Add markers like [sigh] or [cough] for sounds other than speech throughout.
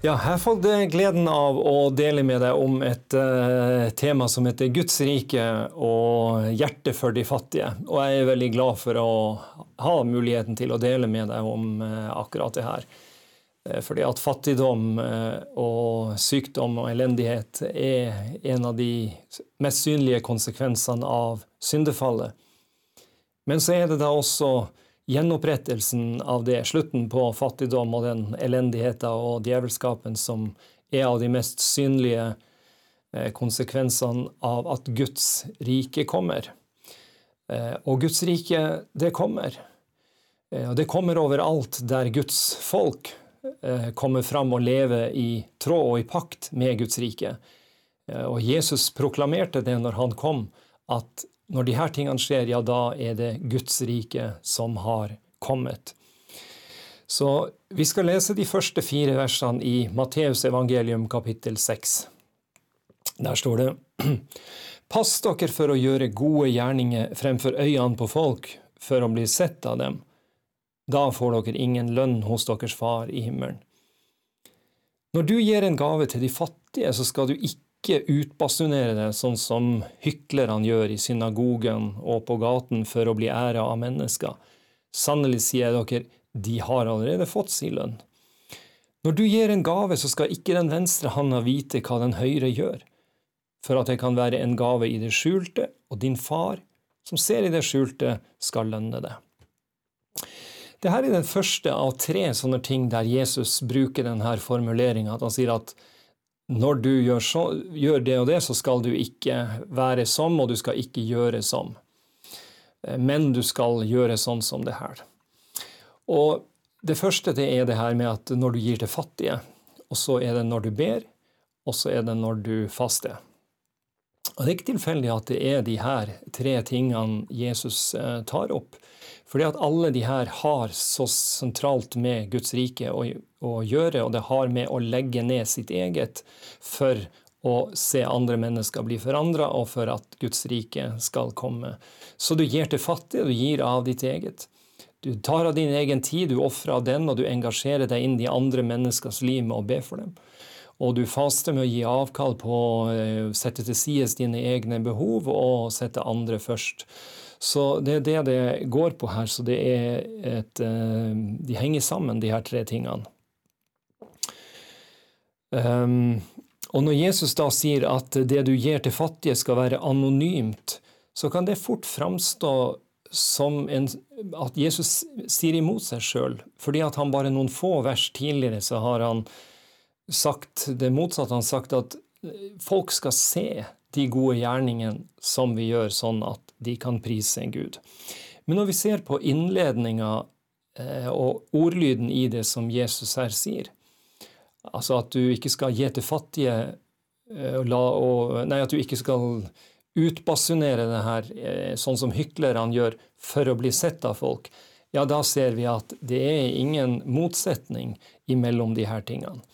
Ja, jeg har fått gleden av å dele med deg om et uh, tema som heter Guds rike og hjertet for de fattige. Og jeg er veldig glad for å ha muligheten til å dele med deg om uh, akkurat det her. Fordi at fattigdom og sykdom og elendighet er en av de mest synlige konsekvensene av syndefallet. Men så er det da også gjenopprettelsen av det, slutten på fattigdom og den elendigheten og djevelskapen som er av de mest synlige eh, konsekvensene av at Guds rike kommer. Eh, og Guds rike, det kommer. Eh, og det kommer overalt der Guds folk kommer fram og lever i tråd og i pakt med Guds rike. Og Jesus proklamerte det når han kom, at når de her tingene skjer, ja, da er det Guds rike som har kommet. Så vi skal lese de første fire versene i Matteus evangelium kapittel 6. Der står det [clears throat] Pass dere for å gjøre gode gjerninger fremfor øynene på folk, før å bli sett av dem. Da får dere ingen lønn hos deres far i himmelen. Når du gir en gave til de fattige, så skal du ikke ikke utbasunere det sånn som hyklerne gjør i synagogen og på gaten for å bli æra av mennesker. Sannelig sier jeg dere, de har allerede fått sin lønn. Når du gir en gave, så skal ikke den venstre handa vite hva den høyre gjør, for at det kan være en gave i det skjulte, og din far, som ser i det skjulte, skal lønne det. Dette er den første av tre sånne ting der Jesus bruker denne formuleringa, at han sier at når du gjør, så, gjør, det og det, så skal du ikke være som, og du skal ikke gjøre som. Men du skal gjøre sånn som det her. Og det første det er det her med at når du gir til fattige, og så er det når du ber, og så er det når du faster. Og Det er ikke tilfeldig at det er de her tre tingene Jesus eh, tar opp. Fordi at alle de her har så sentralt med Guds rike å, gjøre, og det har med å legge ned sitt eget for å se andre mennesker bli forandra, og for at Guds rike skal komme. Så du gir til fattige, du gir av ditt eget. Du tar av din egen tid, du ofrer av den, og du engasjerer deg inn i andre menneskers liv med å be for dem. Og du faster med å gi avkall på å eh, sette til side dine egne behov og sette andre først. Så det er det det går på her. Så det er et eh, De henger sammen, de her tre tingene. Um, og når Jesus da sier at det du gir til fattige skal være anonymt, så kan det fort framstå som en, at Jesus sier imot seg sjøl. Fordi at han bare noen få vers tidligere så har han sagt det motsatte. Han har sagt at folk skal se de gode gjerningene som vi gjør, sånn at de kan prise Gud. Men når vi ser på innledninga eh, og ordlyden i det som Jesus her sier, altså at du ikke skal gi til fattige eh, og, Nei, at du ikke skal utbasunere det her eh, sånn som hyklerne gjør for å bli sett av folk, ja, da ser vi at det er ingen motsetning imellom de her tingene.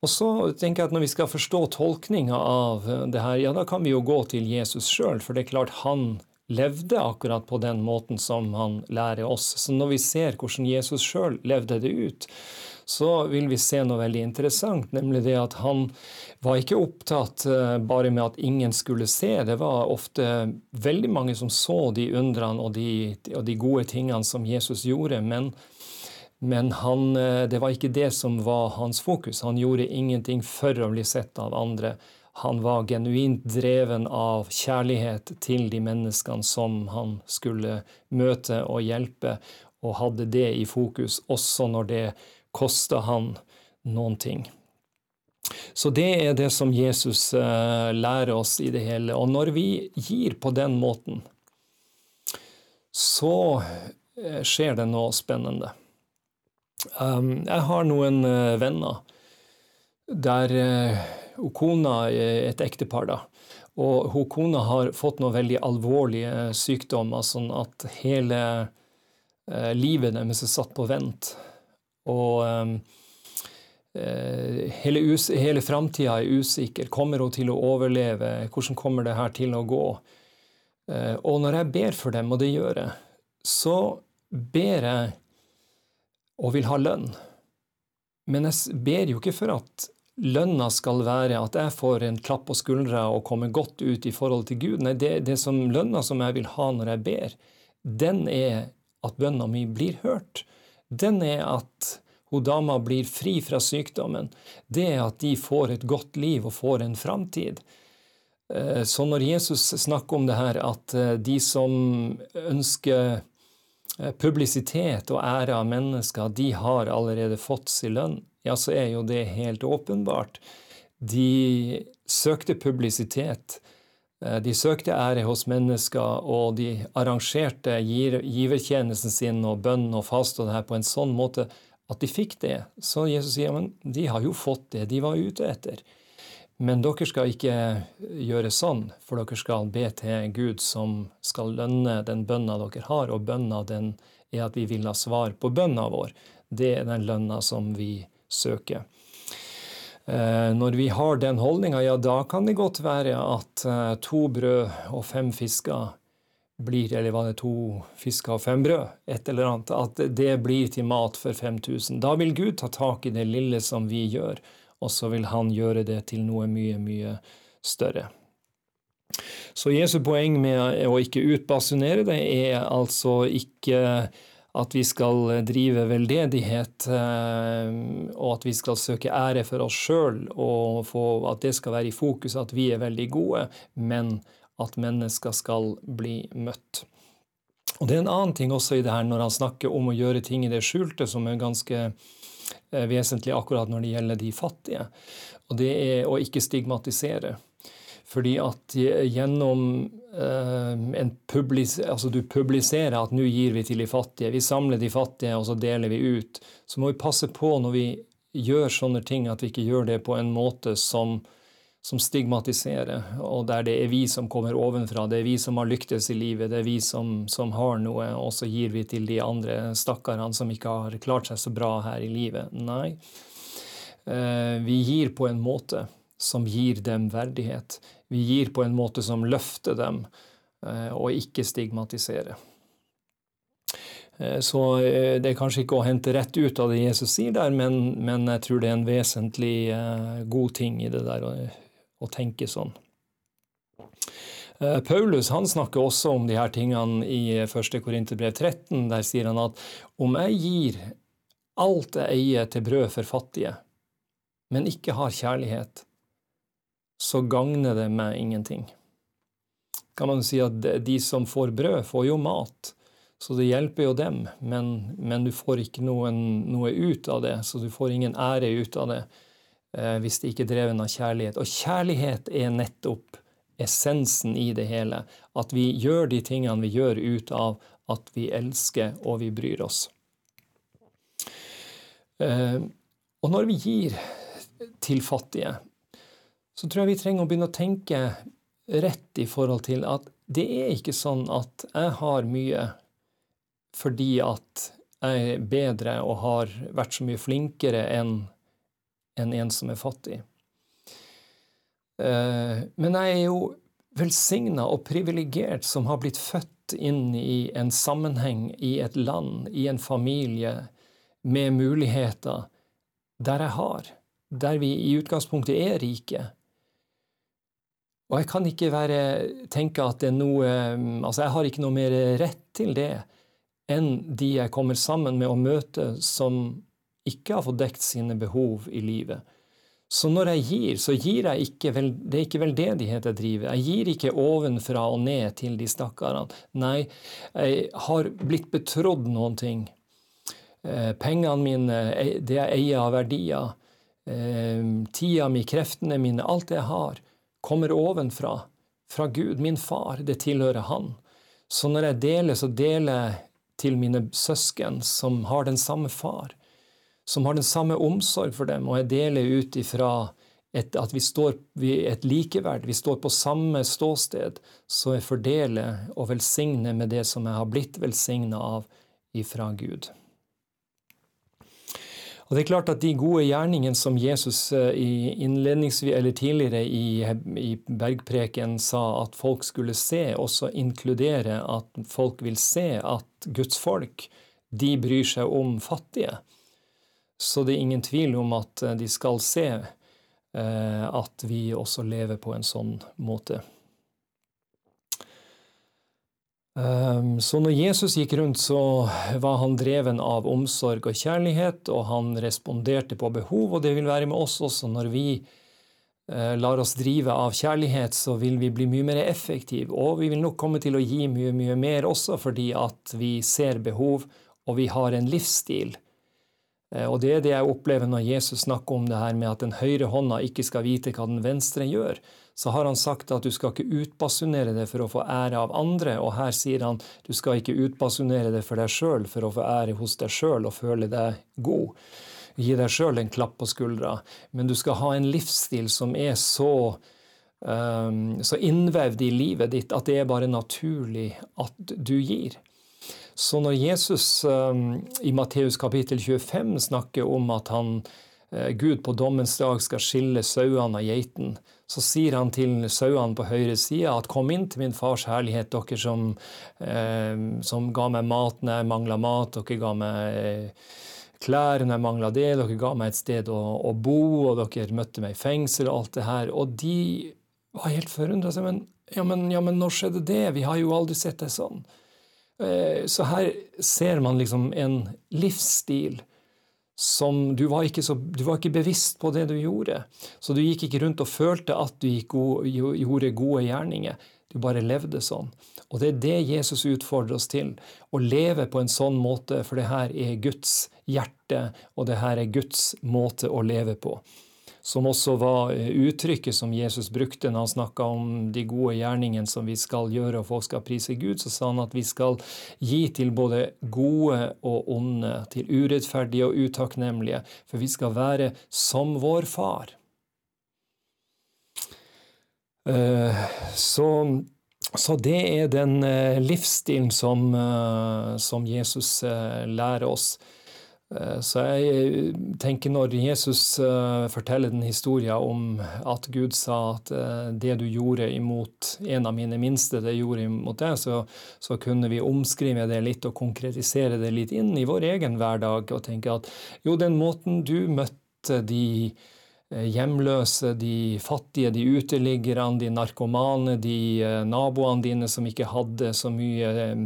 Og så tenker jeg at Når vi skal forstå tolkninga av det her, ja, da kan vi jo gå til Jesus sjøl. For det er klart han levde akkurat på den måten som han lærer oss. Så når vi ser hvordan Jesus sjøl levde det ut, så vil vi se noe veldig interessant, nemlig det at han var ikke opptatt eh, bare med at ingen skulle se. Det var ofte veldig mange som så de undrene og de, og de gode tingene som Jesus gjorde. men men han, eh, det var ikke det som var hans fokus. Han gjorde ingenting for å bli sett av andre. Han var genuint dreven av kjærlighet til de menneskene som han skulle møte og hjelpe, og hadde det i fokus også når det kosta han noen ting. Så det er det som Jesus uh, lærer oss i det hele. Og når vi gir på den måten, så uh, skjer det noe spennende. Um, jeg har noen uh, venner der uh, kona er et ektepar, da. Og hun kona har fått noen veldig alvorlige sykdommer, sånn at hele eh, livet deres er satt på vent. Og eh, hele, hele framtida er usikker. Kommer hun til å overleve? Hvordan kommer det her til å gå? Eh, og når jeg ber for dem, og det gjør jeg, så ber jeg og vil ha lønn. Men jeg ber jo ikke for at lønna skal være at jeg får en klapp på skuldra og kommer godt ut i forhold til Gud. Nei, det, det som lønna som jeg vil ha når jeg ber, den er at bønna mi blir hørt. Den er at hun dama blir fri fra sykdommen. Det er at de får et godt liv og får en framtid. Eh, så når Jesus snakker om det her, at eh, de som ønsker publisitet og ære av mennesker, de har allerede fått sin lønn, ja, så er jo det helt åpenbart. De søkte publisitet. Eh, de søkte ære hos mennesker, og de arrangerte givertjenesten sin og bønn og fast og det her på en sånn måte at de fikk det. Så Jesus sier men de har jo fått det de var ute etter. Men dere skal ikke gjøre sånn, for dere skal be til Gud som skal lønne den bønna dere har, og bønna den er at vi vil ha svar på bønna vår. Det er den lønna som vi søker. Eh, når vi har den holdninga, ja, da kan det godt være at eh, to brød og fem fisker blir, eller var det to fisker og fem brød, et eller annet, at det blir til mat for 5000. Da vil Gud ta tak i det lille som vi gjør, og så vil han gjøre det til noe mye, mye større. Så Jesu poeng med å ikke utbasunere det er altså ikke at vi skal drive veldedighet, eh, og at vi skal søke ære for oss sjøl, og at det skal være i fokus at vi er veldig gode, men at mennesker skal bli møtt. Og Det er en annen ting også i det her når han snakker om å gjøre ting i det skjulte, som er ganske vesentlig akkurat når det gjelder de fattige. Og det er å ikke stigmatisere. Fordi at gjennom en publis altså du publiserer at nå gir vi til de fattige, vi samler de fattige og så deler vi ut, så må vi passe på når vi gjør sånne ting, at vi ikke gjør det på en måte som, som stigmatiserer, og der det er vi som kommer ovenfra, det er vi som har lyktes i livet, det er vi som, som har noe, og så gir vi til de andre stakkarene som ikke har klart seg så bra her i livet. Nei. Uh, vi gir på en måte som gir dem verdighet. Vi gir på en måte som løfter dem, eh, og ikke stigmatiserer. Eh, så eh, det er kanskje ikke å hente rett ut av det Jesus sier der, men, men jeg tror det er en vesentlig god ting i det der å, tenke sånn. Paulus han snakker også om de her tingene i 1. Korinterbrev 13. Der sier han at om jeg gir alt jeg eier til brød for fattige, men ikke har kjærlighet, så gagner det meg ingenting. Kan man si at de som får brød, får jo mat, så det hjelper jo dem, men, men du får ikke noen, noe ut av det, så du får ingen ære ut av det eh, hvis det ikke er dreven av kjærlighet. Og kjærlighet er nettopp essensen i det hele, at vi gjør de tingene vi gjør ut av at vi elsker og vi bryr oss. Eh, og når vi gir til fattige, så tror jeg vi trenger å begynne å tenke rett i forhold til at det er ikke sånn at jeg har mye fordi at jeg er bedre og har vært så mye flinkere enn en, en som er fattig. Eh, men jeg er jo velsigna og privilegert som har blitt født inn i en sammenheng, i et land, i en familie, med muligheter der jeg har, der vi i utgangspunktet er rike. Og jeg kan ikke være, tenke at det er noe Altså, jeg har ikke noe mer rett til det enn de jeg kommer sammen med å møte som ikke har fått dekt sine behov i livet. Så når jeg gir, så gir jeg ikke vel, Det er ikke veldedighet jeg driver. Jeg gir ikke ovenfra og ned til de stakkarene. Nei, jeg har blitt betrodd noen ting. Eh, pengene mine, det jeg eier av verdier, eh, tida mi, kreftene mine, alt det jeg har kommer ovenfra, fra Gud, min far. Det tilhører Han. Så når jeg deler, så deler jeg til mine søsken som har den samme far, som har den samme omsorg for dem, og jeg deler ut ifra et, at vi står vi et likeverd, vi står på samme ståsted, så jeg fordeler og velsigner med det som jeg har blitt velsigna av ifra Gud. Og det er klart at De gode gjerningene som Jesus eh, i eller tidligere i, i bergpreken sa at folk skulle se, også inkluderer at folk vil se at Guds folk de bryr seg om fattige. Så det er ingen tvil om at de skal se Eh, at vi også lever på en sånn måte. Ehm, så når Jesus gikk rundt, så var han dreven av omsorg og kjærlighet, og han responderte på behov, og det vil være med oss også når vi eh, lar oss drive av kjærlighet, så vil vi bli mye mer effektive, og vi vil nok komme til å gi mye, mye mer også fordi at vi ser behov, og vi har en livsstil Eh, og det er det jeg opplever når Jesus snakker om det her med at den høyre hånda ikke skal vite hva den venstre gjør. Så har han sagt at du skal ikke utbasunere det for å få ære av andre, og her sier han du skal ikke utbasunere det for deg sjøl for å få ære hos deg sjøl og føle deg god. Gi deg sjøl en klapp på skuldra, men du skal ha en livsstil som er så um, så innvevd i livet ditt at det er bare naturlig at du gir. Så når Jesus um, i Matteus kapittel 25 snakker om at han, uh, Gud på dommens dag skal skille sauene av geiten, så sier han til sauene på høyre side at kom inn til min fars herlighet, dere som, eh, som ga meg mat når jeg mangla mat, dere ga meg eh, klær når jeg mangla det, dere ga meg et sted å, å, bo, og dere møtte meg i fengsel og alt det her. Og de var helt forundra. Men, ja, men, ja, men når skjedde det? Vi har jo aldri sett det sånn. Eh, så her ser man liksom en livsstil som du var, så, du var ikke bevisst på det du gjorde. Så du gikk ikke rundt og følte at du gode, gjorde gode gjerninger. Du bare levde sånn. Og det er det Jesus utfordrer oss til. Å leve på en sånn måte, for det her er Guds hjerte, og det her er Guds måte å leve på som også var eh, uttrykket som Jesus brukte når han snakka om de gode gjerningene som vi skal gjøre, og folk skal prise Gud, så sa han at vi skal gi til både gode og onde, til urettferdige og utakknemlige, for vi skal være som vår far. Eh, så, så det er den eh, livsstilen som, som Jesus lærer oss. Eh, så jeg eh, tenker når Jesus eh, forteller den historien om at Gud sa at det du gjorde imot en av mine minste, det gjorde imot deg, så, så, kunne vi omskrive det litt og konkretisere det litt inn i vår egen hverdag og tenke at jo, den måten du møtte de hjemløse, de fattige, de uteliggerne, de narkomane, de naboene dine som ikke hadde så mye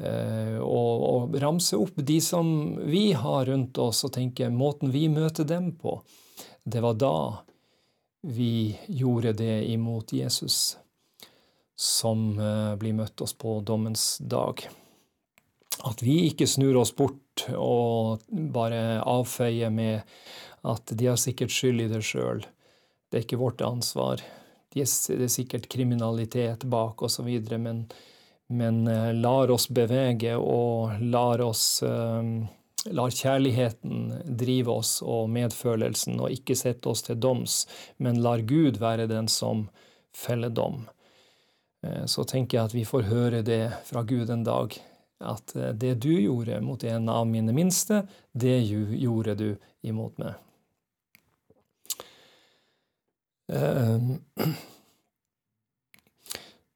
og, og, ramse opp de som vi har rundt oss, og tenke måten vi møter dem på. Det var da vi gjorde det imot Jesus, som uh, blir møtt oss på dommens dag. At vi ikke snur oss bort og bare avfeier med at de har sikkert skyld i det sjøl. Det er ikke vårt ansvar. Det er sikkert kriminalitet bak, osv. Men men eh, lar oss bevege og lar oss eh, lar kjærligheten drive oss og medfølelsen, og ikke sette oss til doms, men lar Gud være den som feller dom. Eh, så tenker jeg at vi får høre det fra Gud en dag, at det du gjorde mot en av mine minste, det gjorde du imot meg.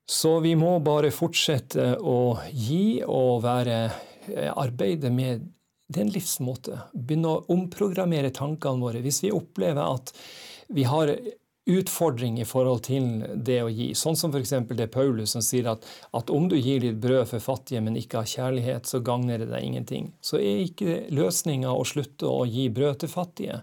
Så vi må bare fortsette å gi og være, eh, arbeide med den livsmåte. Begynne å omprogrammere tankene våre. Hvis vi opplever at vi har utfordring i forhold til det å gi. Sånn som f.eks. det Paulus som sier at, at, om du gir ditt brød for fattige, men ikke har kjærlighet, så gagner det deg ingenting. Så er ikke løsninga å slutte å gi brød til fattige.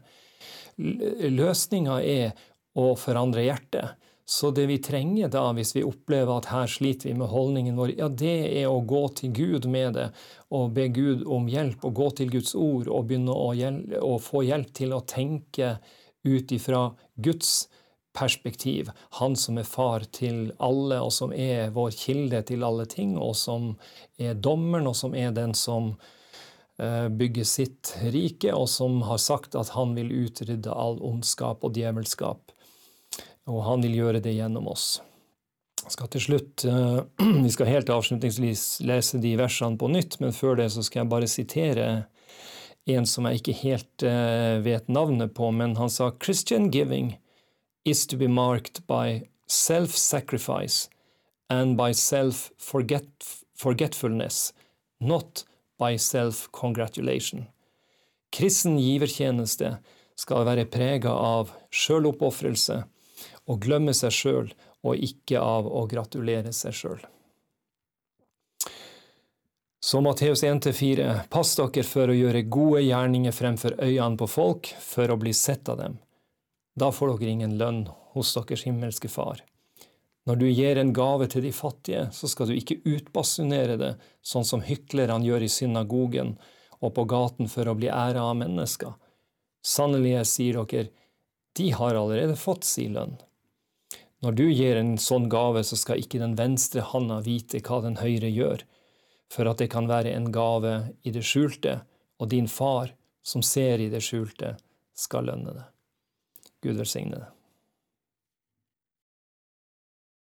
Løsninga er å forandre hjertet. Så det vi trenger da, hvis vi opplever at her sliter vi med holdningen vår, ja, det er å gå til Gud med det og be Gud om hjelp og gå til Guds ord og begynne å, å få hjelp til å tenke ut ifra Guds perspektiv. Han som er far til alle, og som er vår kilde til alle ting, og som er dommeren, og som er den som bygger sitt rike, og som har sagt at han vil utrydde all ondskap og djevelskap. Og han vil gjøre det gjennom oss. Jeg skal til slutt, eh, [clears throat] Vi skal helt avslutningsvis lese de versene på nytt, men før det så skal jeg bare sitere en som jeg ikke helt vet navnet på, men han sa Christian giving is to be marked by self-sacrifice and by self-forgetfulness, not by self-congratulation. Kristen givertjeneste skal være prega av sjøloppofrelse, å glemme seg sjøl og ikke av å gratulere seg sjøl. Så Matteus 1-4, pass dere for å gjøre gode gjerninger fremfor øynene på folk, for å bli sett av dem. Da får dere ingen lønn hos deres himmelske Far. Når du gir en gave til de fattige, så skal du ikke utbasunere det, sånn som hyklerne gjør i synagogen og på gaten for å bli æra av mennesker. Sannelig, jeg sier dere, de har allerede fått si lønn. Når du gir en sånn gave, så skal ikke den venstre handa vite hva den høyre gjør, for at det kan være en gave i det skjulte, og din far, som ser i det skjulte, skal lønne det. Gud velsigne det.